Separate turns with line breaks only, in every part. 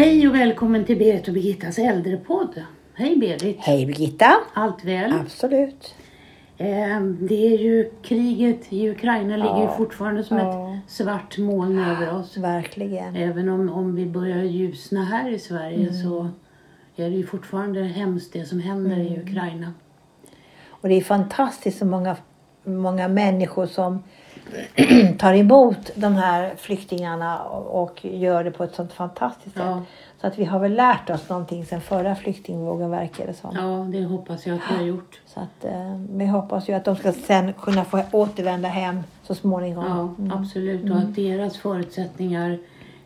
Hej och välkommen till Berit och Birgittas äldrepodd. Hej Berit.
Hej Birgitta!
Allt väl?
Absolut.
Eh, det är ju kriget i Ukraina ligger ju
Ja.
fortfarande som
Ja.
ett svart moln över oss.
Verkligen.
Även om, om vi börjar ljusna här i Sverige
Mm.
så är det ju fortfarande hemskt det som händer i
Mm.
Ukraina.
Och det är fantastiskt så många, många människor som tar emot de här flyktingarna och gör det på ett sånt fantastiskt sätt.
Ja,
Så att vi har väl lärt oss någonting sen förra flyktingvågen verkar det som.
ja, det hoppas jag att vi har gjort.
Så att, eh, vi hoppas ju att de ska sen kunna få återvända hem så småningom.
Ja,
Mm.
absolut. Och att deras förutsättningar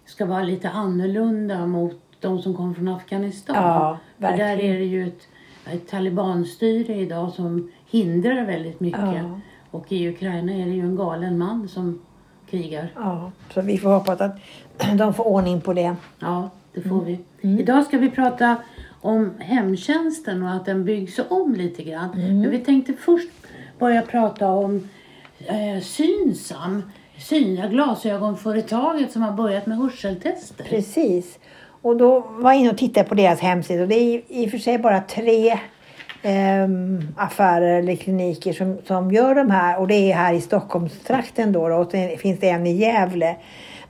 ska vara lite annorlunda mot de som kom från Afghanistan.
Ja,
För där
verkligen.
är det ju ett, ett talibanstyre idag som hindrar väldigt mycket.
Ja.
Och i Ukraina är det ju en galen man som krigar.
Ja, så vi får hoppas att de får ordning på det.
Ja, det får
Mm.
vi. Idag ska vi prata om hemtjänsten och att den byggs om lite grann.
Mm.
Men vi tänkte först börja prata om eh, Synsam. Syna glasögonföretaget som har börjat med hörseltester.
Precis. Och då var jag inne och tittade på deras hemsida och det är i och för sig bara tre ehm, affärer eller kliniker som, som gör de här och det är här i Stockholmstrakten då, då och sen finns det en i Gävle.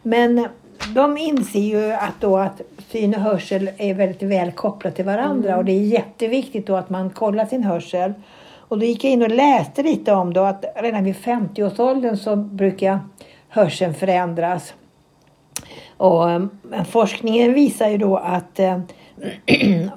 Men de inser ju att, då att syn och hörsel är väldigt väl kopplat till varandra och det är jätteviktigt då att man kollar sin hörsel. Och då gick jag in och läste lite om då att redan vid 50-årsåldern så brukar hörseln förändras. Och um, forskningen visar ju då att, eh, um,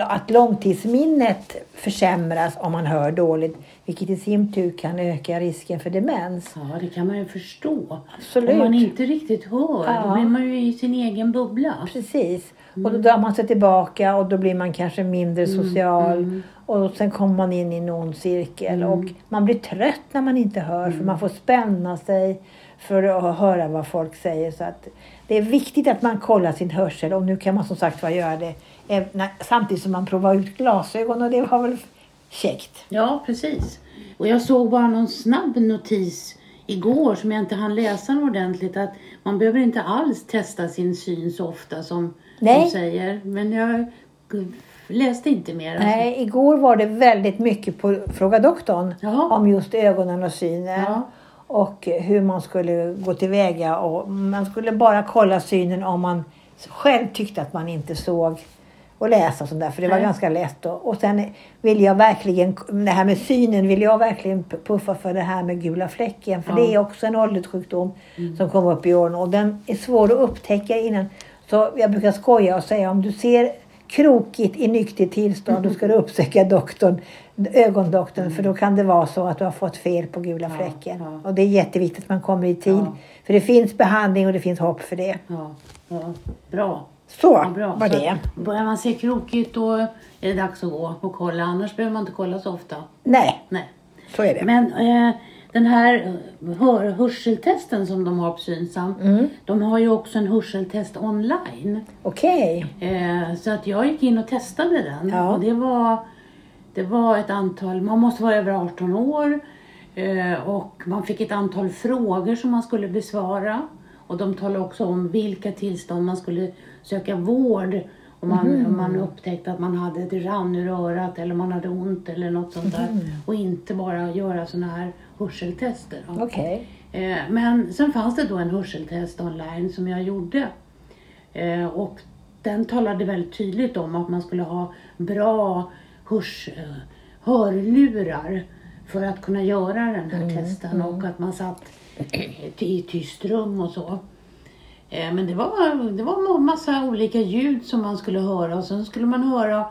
att långtidsminnet försämras om man hör dåligt. Vilket i sin tur kan öka risken för demens.
Ja, det kan man ju förstå.
Absolut.
Om man inte riktigt hör,
Ja.
då blir man ju i sin egen bubbla.
Precis. Och då drar man sig tillbaka och då blir man kanske mindre social. Och sen kommer man in i en ond cirkel. Och man blir trött när man inte hör för man får spänna sig för att höra vad folk säger. Så att det är viktigt att man kollar sin hörsel och nu kan man som sagt var göra det samtidigt som man provar ut glasögon och det var väl käckt.
Ja, precis. Och jag såg bara någon snabb notis igår som jag inte hann läsa ordentligt att man behöver inte alls testa sin syn så ofta som
Nej.
de säger. Men jag läste inte mer.
Nej, igår var det väldigt mycket på Fråga doktorn
Jaha.
om just ögonen och synen.
Ja.
Och hur man skulle gå tillväga. Och man skulle bara kolla synen om man själv tyckte att man inte såg och läsa och sånt där. För det var
Nej.
ganska lätt. Då. Och sen vill jag verkligen, det här med synen vill jag verkligen puffa för det här med gula fläcken. För
Ja.
det är också en ålderssjukdom som kommer upp i åren. Och den är svår att upptäcka innan. Så jag brukar skoja och säga om du ser krokigt i nyktert tillstånd då ska du uppsöka doktorn, ögondoktorn för då kan det vara så att du har fått fel på gula
Ja,
fläcken.
ja.
Och det är jätteviktigt att man kommer i tid.
Ja.
För det finns behandling och det finns hopp för det.
Bra.
Så
Ja, bra.
var
Så
det.
att Börjar man se krokigt då är det dags att gå och kolla. Annars behöver man inte kolla så ofta.
Nej,
Nej.
så är det.
Men eh, den här eh, hör, hörseltesten som de har på Synsam.
Mm.
De har ju också en hörseltest online.
Okej.
Eh, så att jag gick in och testade den.
Ja.
Och det var, det var ett antal, man måste vara över 18 år. Eh, och man fick ett antal frågor som man skulle besvara. Och de talade också om vilka tillstånd man skulle söka vård. Om man,
Mhm.
om man upptäckte att man hade det rann ur örat eller man hade ont eller något sånt där.
Mhm.
Och inte bara göra sådana här hörseltester.
Okej.
Eh, Men sen fanns det då en hörseltest online som jag gjorde. Eh, Och den talade väldigt tydligt om att man skulle ha bra hörs, eh, hörlurar för att kunna göra den här testen och att man satt i tyst rum och så. Eh, Men det var, det var massa olika ljud som man skulle höra och sen skulle man höra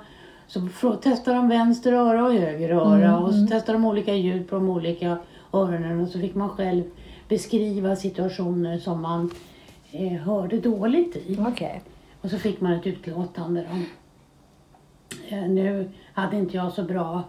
så testade de vänster öra och höger öra och så testade de olika ljud på de olika öronen och så fick man själv beskriva situationer som man eh, hörde dåligt i.
Okej.
Och så fick man ett utlåtande. Då. Eh, nu hade inte jag så bra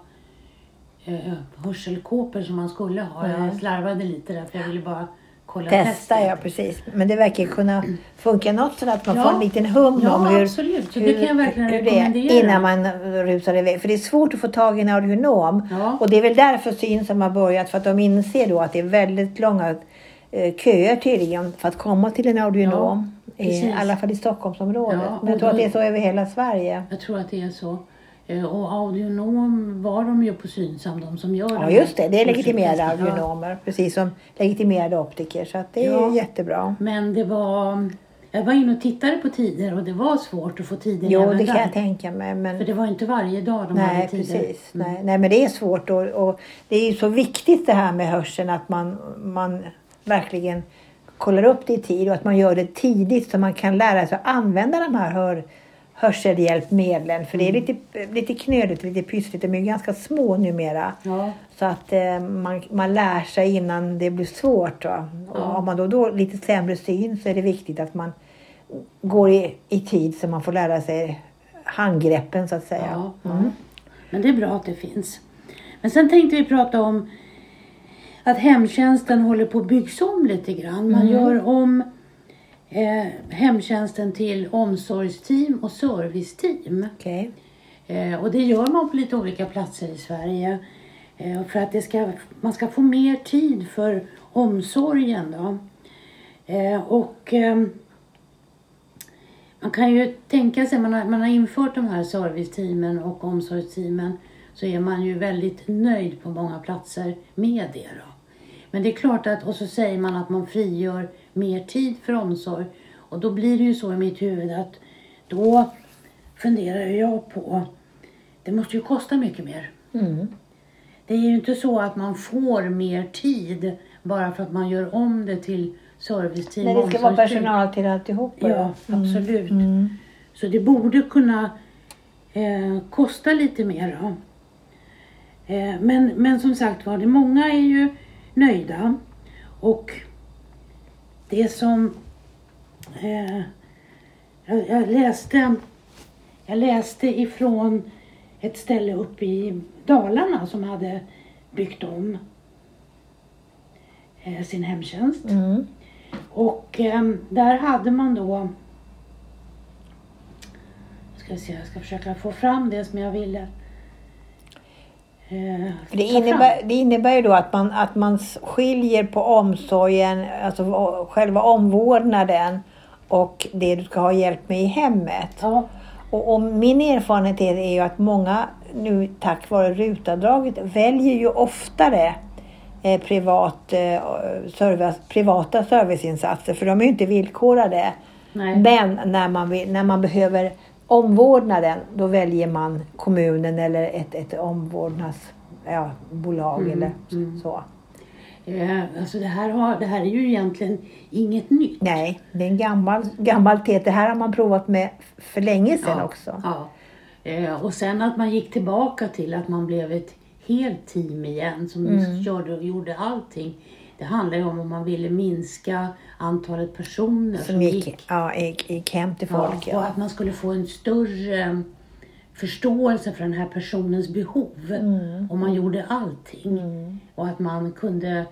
eh, hörselkåpor som man skulle ha. Jag
Nej.
slarvade lite där för jag ville bara kolla
Testa
testet.
ja, precis. Men det verkar kunna funka något så att man
Ja.
får en liten hum
Ja,
om hur,
absolut. Så det kan jag verkligen
hur det innan man rusar iväg. För det är svårt att få tag i en audionom.
Ja.
Och det är väl därför Synsam har börjat. För att de inser då att det är väldigt långa eh, köer tydligen för att komma till en audionom. I
Precis.
alla fall i Stockholmsområdet.
Ja,
Men jag tror att det är så över hela Sverige.
Jag tror att det är så. Eh, Och audionom var de ju på Synsam, de som gör
Ja just det, det är legitimerade audionomer. Precis som legitimerade optiker. Så det är
Ja.
jättebra.
Men det var... Jag var inne och tittade på tider och det var svårt att få tider
Jo, det kan
där.
jag tänka mig. Men...
För det var inte varje dag de
Nej,
hade tider.
precis.
Mm.
Nej, nej, men det är svårt och, och det är ju så viktigt det här med hörseln att man, man verkligen kollar upp det i tid och att man gör det tidigt så man kan lära sig att använda de här hör, hörselhjälpmedlen. För det är
Mm.
lite, lite knöligt, lite pyssligt. De är ju ganska små numera.
Ja,
Så att eh, man, man lär sig innan det blir svårt. Va? Och
Ja.
har man då, då lite sämre syn så är det viktigt att man går i, i tid så man får lära sig handgreppen så att säga.
ja, ja.
Mm.
Men det är bra att det finns. Men sen tänkte vi prata om att hemtjänsten håller på att byggs om lite grann. Man
Mm.
gör om eh, hemtjänsten till omsorgsteam och serviceteam.
Okej.
Eh, och det gör man på lite olika platser i Sverige. Eh, för att det ska, man ska få mer tid för omsorgen. Då. Eh, och ehm, man kan ju tänka sig, man har, man har infört de här serviceteamen och omsorgsteamen så är man ju väldigt nöjd på många platser med det. Då. Men det är klart att, och så säger man att man frigör mer tid för omsorg. Och då blir det ju så i mitt huvud att då funderar jag på, det måste ju kosta mycket mer.
Mm.
Det är ju inte så att man får mer tid bara för att man gör om det till serviceteam
Nej, det ska vara personal till alltihopa.
Ja, absolut.
Mm.
Så det borde kunna eh, kosta lite mer. Då. Eh, men, men som sagt var, det många är ju nöjda. Och det som eh, jag, jag läste jag läste ifrån ett ställe uppe i Dalarna som hade byggt om eh, sin hemtjänst.
Mm.
Och ehm, där hade man då... Ska vi se, jag ska försöka få fram det som jag ville.
Det, innebär, det innebär ju då att man, att man skiljer på omsorgen, alltså själva omvårdnaden och det du ska ha hjälp med i hemmet.
Ja,
Och, och min erfarenhet är, är ju att många nu tack vare rutavdraget väljer ju oftare eh, privat, eh, service, privata serviceinsatser för de är ju inte villkorade.
nej.
Men när man, vill, när man behöver omvårdnaden då väljer man kommunen eller ett, ett omvårdnadsbolag ja,
Mm,
eller
mm.
så.
Eh, alltså det här, har, det här är ju egentligen inget nytt.
Nej, det är en gammal, gammal tet. Det här har man provat med för länge sedan
Ja,
också.
Ja. Eh, och sen att man gick tillbaka till att man blev ett helt team igen som
Mm.
körde och gjorde allting. Det handlar ju om om man ville minska antalet personer
Som gick, ja, gick, gick hem till folk.
Ja,
Ja,
och att man skulle få en större förståelse för den här personens behov.
Mm.
Om man gjorde allting. Och att man kunde,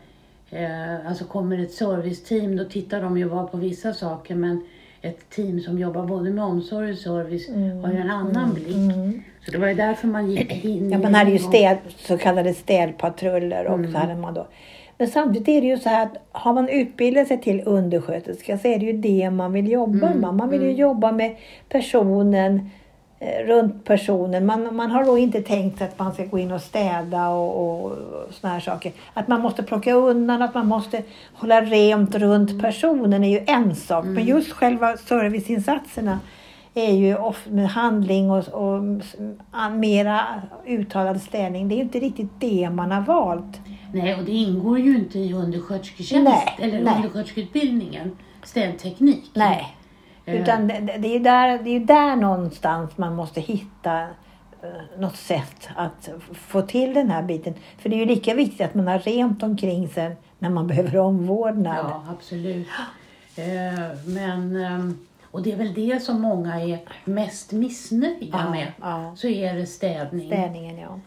eh, alltså kommer ett serviceteam, då tittar de ju bara på vissa saker men ett team som jobbar både med omsorg och service har ju en annan blick. Så det var ju därför man gick in
Mm. Ja, man hade ju städ, så kallade städpatruller och
Mm.
så hade man då. Men samtidigt är det ju så här att har man utbildat sig till undersköterska så är det ju det man vill jobba
Mm,
med. Man vill ju jobba med personen, eh, runt personen. Man, man har då inte tänkt att man ska gå in och städa och, och, såna här saker. Att man måste plocka undan, att man måste hålla rent runt personen är ju en sak. Men just själva serviceinsatserna är ju ofta med handling och, och mera uttalad ställning. Det är ju inte riktigt det man har valt.
Nej, och det ingår ju inte i underskötersketjänst
Nej,
eller
nej.
undersköterskeutbildningen. Städteknik.
Nej.
Eh.
Utan det, det, är där, det är där någonstans man måste hitta eh, något sätt att få till den här biten. För det är ju lika viktigt att man har rent omkring sig när man behöver omvårdnad.
Ja, absolut. Eh, men, och det är väl det som många är mest missnöjda
Ja,
med.
ja.
Så är det städning.
Städningen, ja.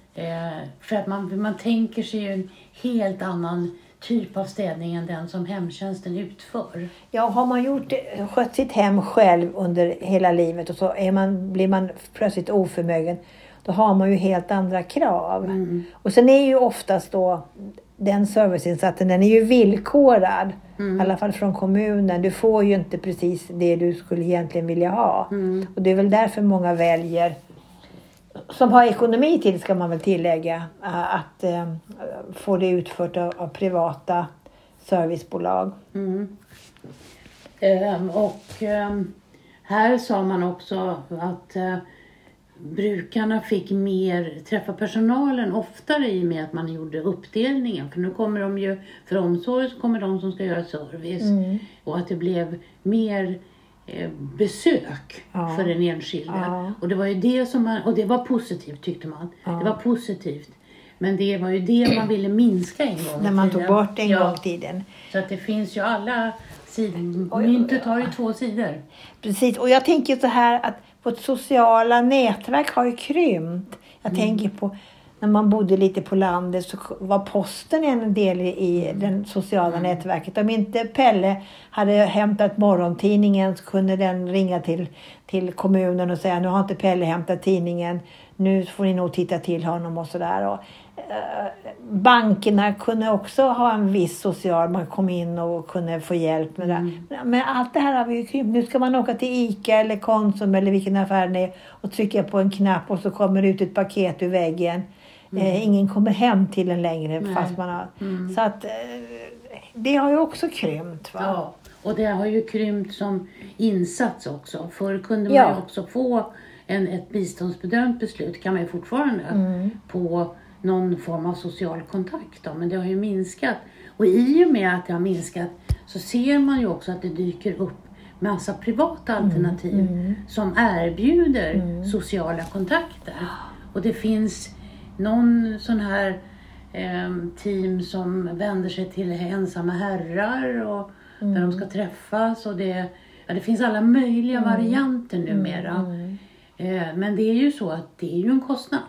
För att man, man tänker sig ju helt annan typ av städning än den som hemtjänsten utför.
Ja, har man gjort skött sitt hem själv under hela livet och så är man, blir man plötsligt oförmögen, då har man ju helt andra krav.
Mm.
Och sen är ju oftast då den serviceinsatsen den är ju villkorad.
Mm.
I alla fall från kommunen. Du får ju inte precis det du skulle egentligen vilja ha.
Mm.
Och det är väl därför många väljer, som har ekonomi till ska man väl tillägga, eh, att eh, få det utfört av, privata servicebolag.
Mm. Ehm, och ehm, här sa man också att eh, brukarna fick mer träffa personalen oftare i och med att man gjorde uppdelningen. För nu kommer de ju, för omsorg så kommer de som ska göra service.
Mm.
Och att det blev mer besök
Ja.
för den enskilde.
Ja.
Och det var ju det som man, och det var positivt tyckte man.
Ja.
Det var positivt. Men det var ju det man ville minska en gång
När man tog bort en gång i tiden.
Så att det finns ju alla sidor. Myntet har ju två sidor.
Precis, och jag tänker så här att vårt sociala nätverk har ju krympt. Jag
Mm.
tänker på när man bodde lite på landet så var posten en del i
Mm.
det sociala nätverket. Om inte Pelle hade hämtat morgontidningen så kunde den ringa till, till kommunen och säga nu har inte Pelle hämtat tidningen. Nu får ni nog titta till honom och sådär. Eh, bankerna kunde också ha en viss social, man kom in och kunde få hjälp med det. Men allt det här har vi ju krympt. Nu ska man åka till ICA eller Konsum eller vilken affär det är och trycka på en knapp och så kommer det ut ett paket ur väggen. Eh, ingen kommer hem till en längre
Nej.
fast man har... Så att eh, det har ju också krympt. Va?
Ja, och det har ju krympt som insats också. Förr kunde man
Ja.
ju också få en, ett biståndsbedömt beslut, kan man ju fortfarande,
Mm.
på någon form av social kontakt. Då. Men det har ju minskat. Och i och med att det har minskat så ser man ju också att det dyker upp massa privata
Mm.
alternativ som erbjuder sociala kontakter. Och det finns någon sån här em, team som vänder sig till ensamma herrar och där de ska träffas. Och det, ja, det finns alla möjliga varianter numera. Eh, men det är ju så att det är ju en kostnad.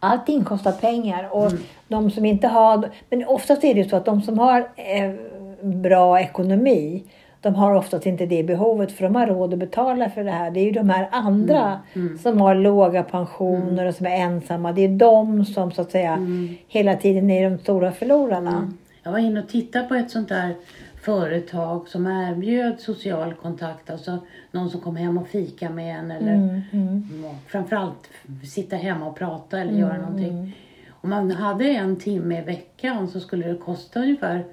Allting kostar pengar och de som inte har... Men oftast är det ju så att de som har eh, bra ekonomi de har oftast inte det behovet för de har råd att betala för det här. Det är ju de här andra som har låga pensioner och som är ensamma. Det är de som så att säga hela tiden är de stora förlorarna.
Jag var inne och tittade på ett sånt där företag som erbjöd social kontakt. Alltså någon som kom hem och fika med en eller
Mm,
och framförallt sitta hemma och prata eller göra någonting. Om man hade en timme i veckan så skulle det kosta ungefär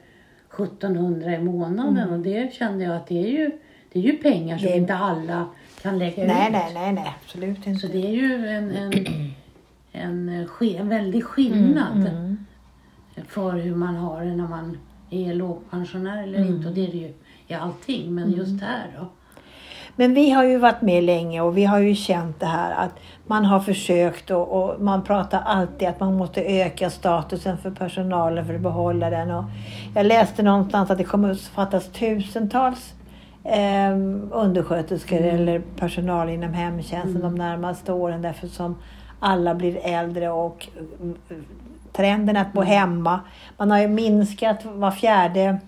1700 i månaden och det kände jag att det är ju, det är ju pengar som
Mm. Det-
inte alla kan lägga
Nej,
ut.
nej, nej, nej, absolut inte.
Så det är ju en, en, en, en väldig skillnad
Mm,
för hur man har det när man är lågpensionär eller
Mm.
inte. Och det är det ju i allting, men just här då.
Men vi har ju varit med länge och vi har ju känt det här att man har försökt och, och man pratar alltid att man måste öka statusen för personalen för att behålla den. Och jag läste någonstans att det kommer att fattas tusentals eh, undersköterskor eller personal inom hemtjänsten de närmaste åren därför som alla blir äldre och mm, trenden att bo hemma. Man har ju minskat var fjärde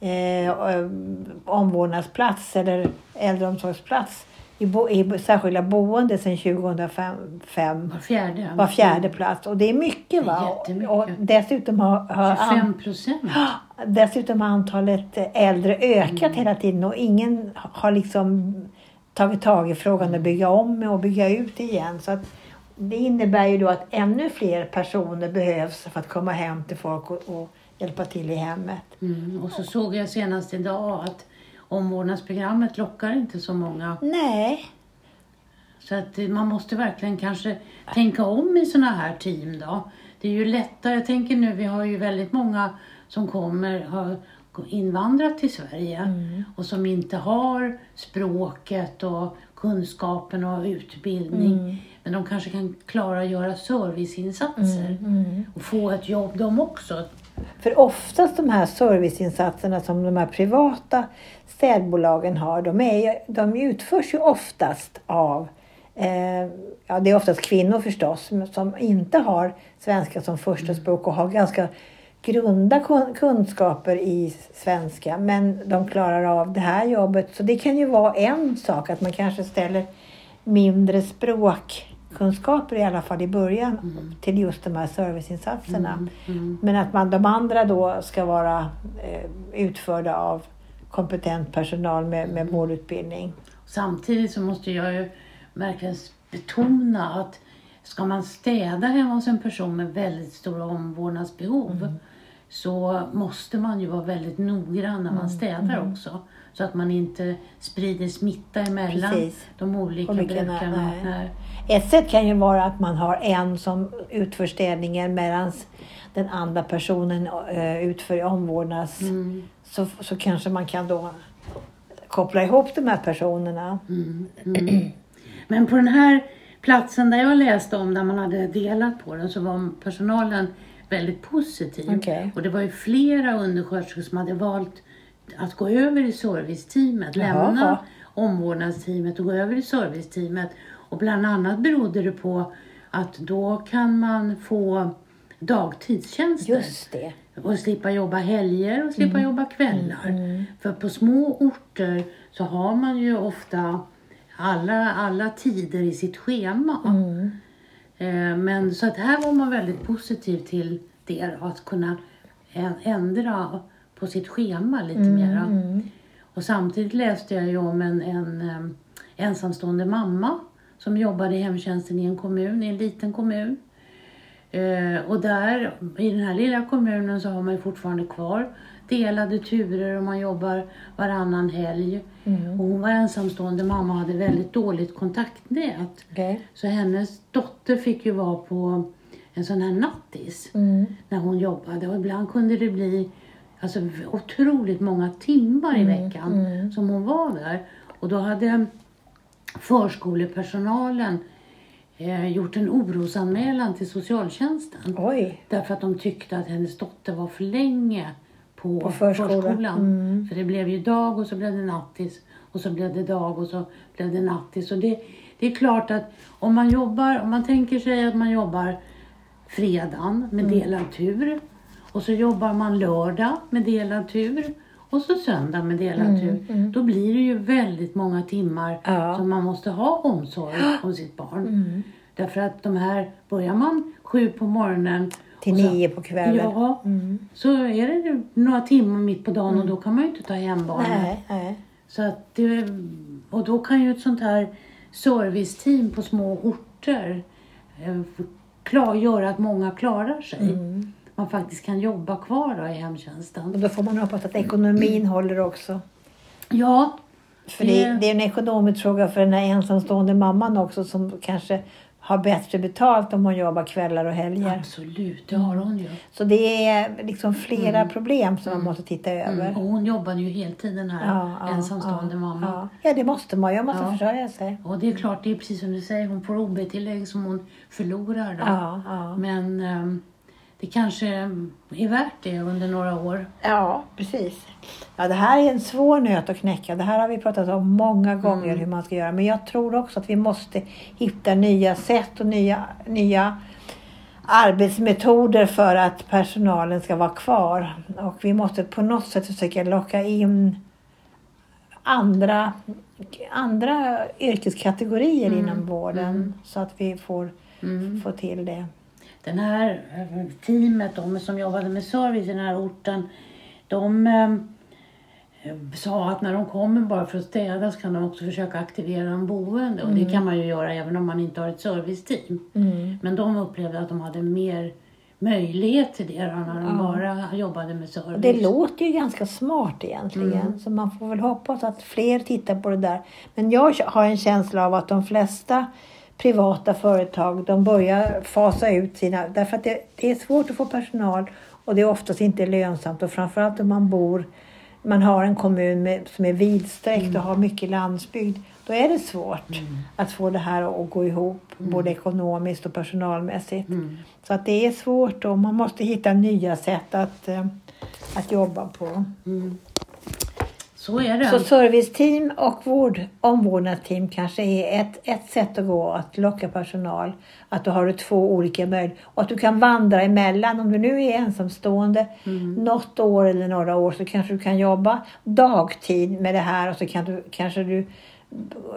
eh, eh, omvårdnadsplats eller äldreomsorgsplats i, bo, i särskilda boende sedan 2005.
Var fjärde.
Var fjärde plats och det är mycket
Det är
va? Och dessutom har, har,
25 procent.
dessutom har antalet äldre ökat
Mm.
hela tiden och ingen har liksom tagit tag i frågan att bygga om och bygga ut igen. Så att det innebär ju då att ännu fler personer behövs för att komma hem till folk och, och hjälpa till i hemmet.
Mm. Och så såg jag senast idag att omvårdnadsprogrammet lockar inte så många.
Nej,
Så att man måste verkligen kanske tänka om i såna här team då. Det är ju lättare, jag tänker nu, vi har ju väldigt många som kommer, har invandrat till Sverige och som inte har språket och kunskapen och utbildning. Men de kanske kan klara att göra serviceinsatser och få ett jobb de också.
För oftast de här serviceinsatserna som de här privata städbolagen har, de, är, de utförs ju oftast av, eh, ja det är oftast kvinnor förstås, som inte har svenska som första språk och har ganska grunda kunskaper i svenska. Men de klarar av det här jobbet. Så det kan ju vara en sak att man kanske ställer mindre språk kunskaper i alla fall i början till just de här serviceinsatserna.
Mm, mm.
Men att man, de andra då ska vara eh, utförda av kompetent personal med, med vårdutbildning.
Samtidigt så måste jag ju verkligen betona att ska man städa hemma hos en person med väldigt stora omvårdnadsbehov så måste man ju vara väldigt noggrann när man städar också. Så att man inte sprider smitta emellan
Precis.
de olika
Olika,
brukarna.
Ett sätt kan ju vara att man har en som utför städningen medan den andra personen eh, utför omvårdnads...
Mm,
Så, så kanske man kan då koppla ihop de här personerna.
mm, mm. Men på den här platsen där jag läste om, där man hade delat på den, så var personalen väldigt positiv.
Okej.
Och det var ju flera undersköterskor som hade valt att gå över i serviceteamet, lämna omvårdnadsteamet och gå över i serviceteamet. Och bland annat berodde det på att då kan man få dagtidstjänster.
Just det.
Och slippa jobba helger och slippa
Mm.
jobba kvällar. För på små orter så har man ju ofta alla, alla tider i sitt schema.
Mm.
Eh, Men så att här var man väldigt positiv till det, att kunna ändra på sitt schema lite mera.
Mm.
Och samtidigt läste jag ju om en, en em, ensamstående mamma som jobbade i hemtjänsten i en kommun, i en liten kommun. Eh, och där, i den här lilla kommunen så har man fortfarande kvar delade turer och man jobbar varannan helg.
Mm.
Och hon var ensamstående mamma och hade väldigt dåligt kontaktnät.
Okej.
Så hennes dotter fick ju vara på en sån här nattis
Mm.
när hon jobbade. Och ibland kunde det bli alltså, otroligt många timmar i veckan
mm.
som hon var där. Och då hade förskolepersonalen eh, gjort en orosanmälan till socialtjänsten.
Oj.
Därför att de tyckte att hennes dotter var för länge på,
På förskola.
förskolan.
Mm.
För det blev ju dag och så blev det nattis. Och så blev det dag och så blev det nattis. Och det, det är klart att om man jobbar, om man tänker sig att man jobbar fredagen med
Mm.
delad tur. Och så jobbar man lördag med delad tur. Och så söndag med delad tur. Då blir det ju väldigt många timmar
Mm, Ja.
som man måste ha omsorg om sitt barn.
Mm.
Därför att de här, börjar man sju på morgonen
Till
och så-
nio på kvällen.
Ja,
Mm.
så är det några timmar mitt på dagen och då kan man ju inte ta hem barnet.
Nej, nej.
Så att det, och då kan ju ett sånt här serviceteam på små orter eh, klar, göra att många klarar sig.
Mm.
Man faktiskt kan jobba kvar då i hemtjänsten.
Och då får man hoppas att ekonomin håller också.
Ja,
För det,
Det-
det är en ekonomisk fråga för den här ensamstående mamman också som kanske har bättre betalt om hon jobbar kvällar och helger.
absolut, det har hon ju.
Så det är liksom flera problem som man måste titta över.
Mm. Och hon jobbade ju heltid den här
Ja,
ensamstående
ja,
mamma.
Ja. ja, det måste man. Jag måste
Ja.
försörja sig.
Och det är klart, det är precis som du säger, hon får OB-tillägg som hon förlorar då. Men ehm, det kanske är värt det under några år.
ja, precis. Ja, det här är en svår nöt att knäcka. Det här har vi pratat om många gånger
Mm.
hur man ska göra. Men jag tror också att vi måste hitta nya sätt och nya, nya arbetsmetoder för att personalen ska vara kvar. Och vi måste på något sätt försöka locka in andra, andra yrkeskategorier
Mm,
inom vården
mm.
så att vi får,
Mm.
får till det.
Den här eh, teamet då, som jobbade med service i den här orten, de ehm, sa att när de kommer bara för att städa så kan de också försöka aktivera en boende. Och det kan man ju göra även om man inte har ett serviceteam.
Mm.
Men de upplevde att de hade mer möjlighet till det då, när de
Ja.
bara jobbade med service.
Det låter ju ganska smart egentligen.
Mm.
Så man får väl hoppas att fler tittar på det där. Men jag har en känsla av att de flesta privata företag de börjar fasa ut sina... Därför att det, det är svårt att få personal och det är oftast inte lönsamt. Och framförallt om man bor... Man har en kommun med, som är vidsträckt
Mm.
och har mycket landsbygd. Då är det svårt att få det här att gå ihop. Både ekonomiskt och personalmässigt.
Mm.
Så att det är svårt och man måste hitta nya sätt att, eh, att jobba på.
Så är det.
Så serviceteam och vård, omvårdnadsteam kanske är ett, ett sätt att gå att locka personal. Att du har två olika möjligheter och att du kan vandra emellan. Om du nu är ensamstående
Mm.
något år eller några år så kanske du kan jobba dagtid med det här och så kan du, kanske du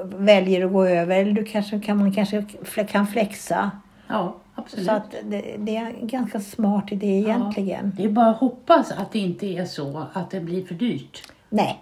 väljer att gå över. Eller du kanske, kan, man kanske kan flexa.
Ja, absolut.
Så att det, det är en ganska smart idé egentligen.
Det är bara att hoppas att det inte är så att det blir för dyrt.
Nej,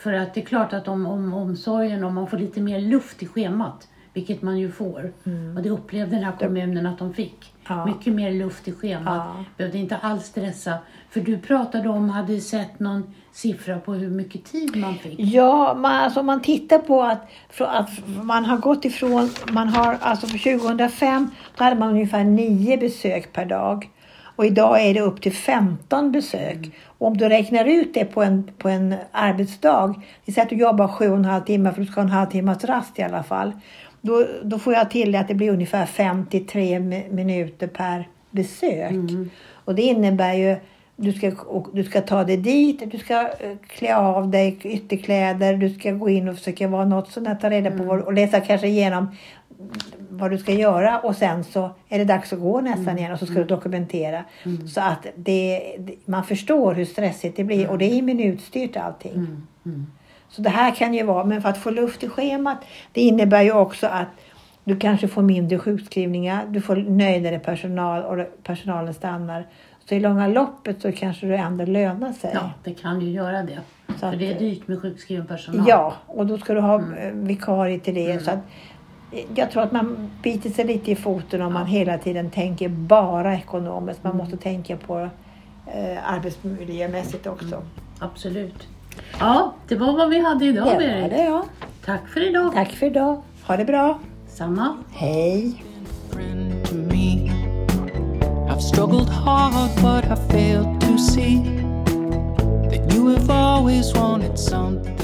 För att det är klart att om, om omsorgen, om man får lite mer luft i schemat, vilket man ju får, och det upplevde den här kommunen att de fick.
Ja.
Mycket mer luft i schemat.
Ja.
Behövde inte alls stressa. För du pratade om, hade sett någon siffra på hur mycket tid man fick.
Ja, man, alltså om man tittar på att, att man har gått ifrån, man har alltså för 2005 då hade man ungefär 9 besök per dag. Och idag är det upp till 15 besök. Och om du räknar ut det på en, på en arbetsdag, vi säger att du jobbar sju och en halv timme för du ska ha en halvtimmas rast i alla fall. Då, då får jag till att det blir ungefär 53 mi- minuter per besök. Och det innebär ju du ska, du ska ta dig dit, du ska eh, klä av dig ytterkläder, du ska gå in och försöka vara något sånt ta reda på vad, och läsa kanske igenom vad du ska göra och sen så är det dags att gå nästan igen och så ska du dokumentera. Så att det, man förstår hur stressigt det blir och det är minutstyrt allting.
Mm, mm.
Så det här kan ju vara, men för att få luft i schemat, det innebär ju också att du kanske får mindre sjukskrivningar, du får nöjdare personal och personalen stannar. Så i långa loppet så kanske det ändå lönar sig.
Ja, det kan ju göra det.
Så
För
att-
det är dyrt med sjukskriven personal.
Ja, och då ska du ha eh, vikarie till det. Så att, jag tror att man biter sig lite i foten om man hela tiden tänker bara ekonomiskt. Man måste tänka på eh, arbetsmiljömässigt också.
Absolut. Ja, det var vad vi hade idag,
det var
Berit.
det ja.
Tack för idag.
Tack för idag. Ha det bra.
Samma.
Hej.
I've struggled hard, but I failed to see that you have always wanted something.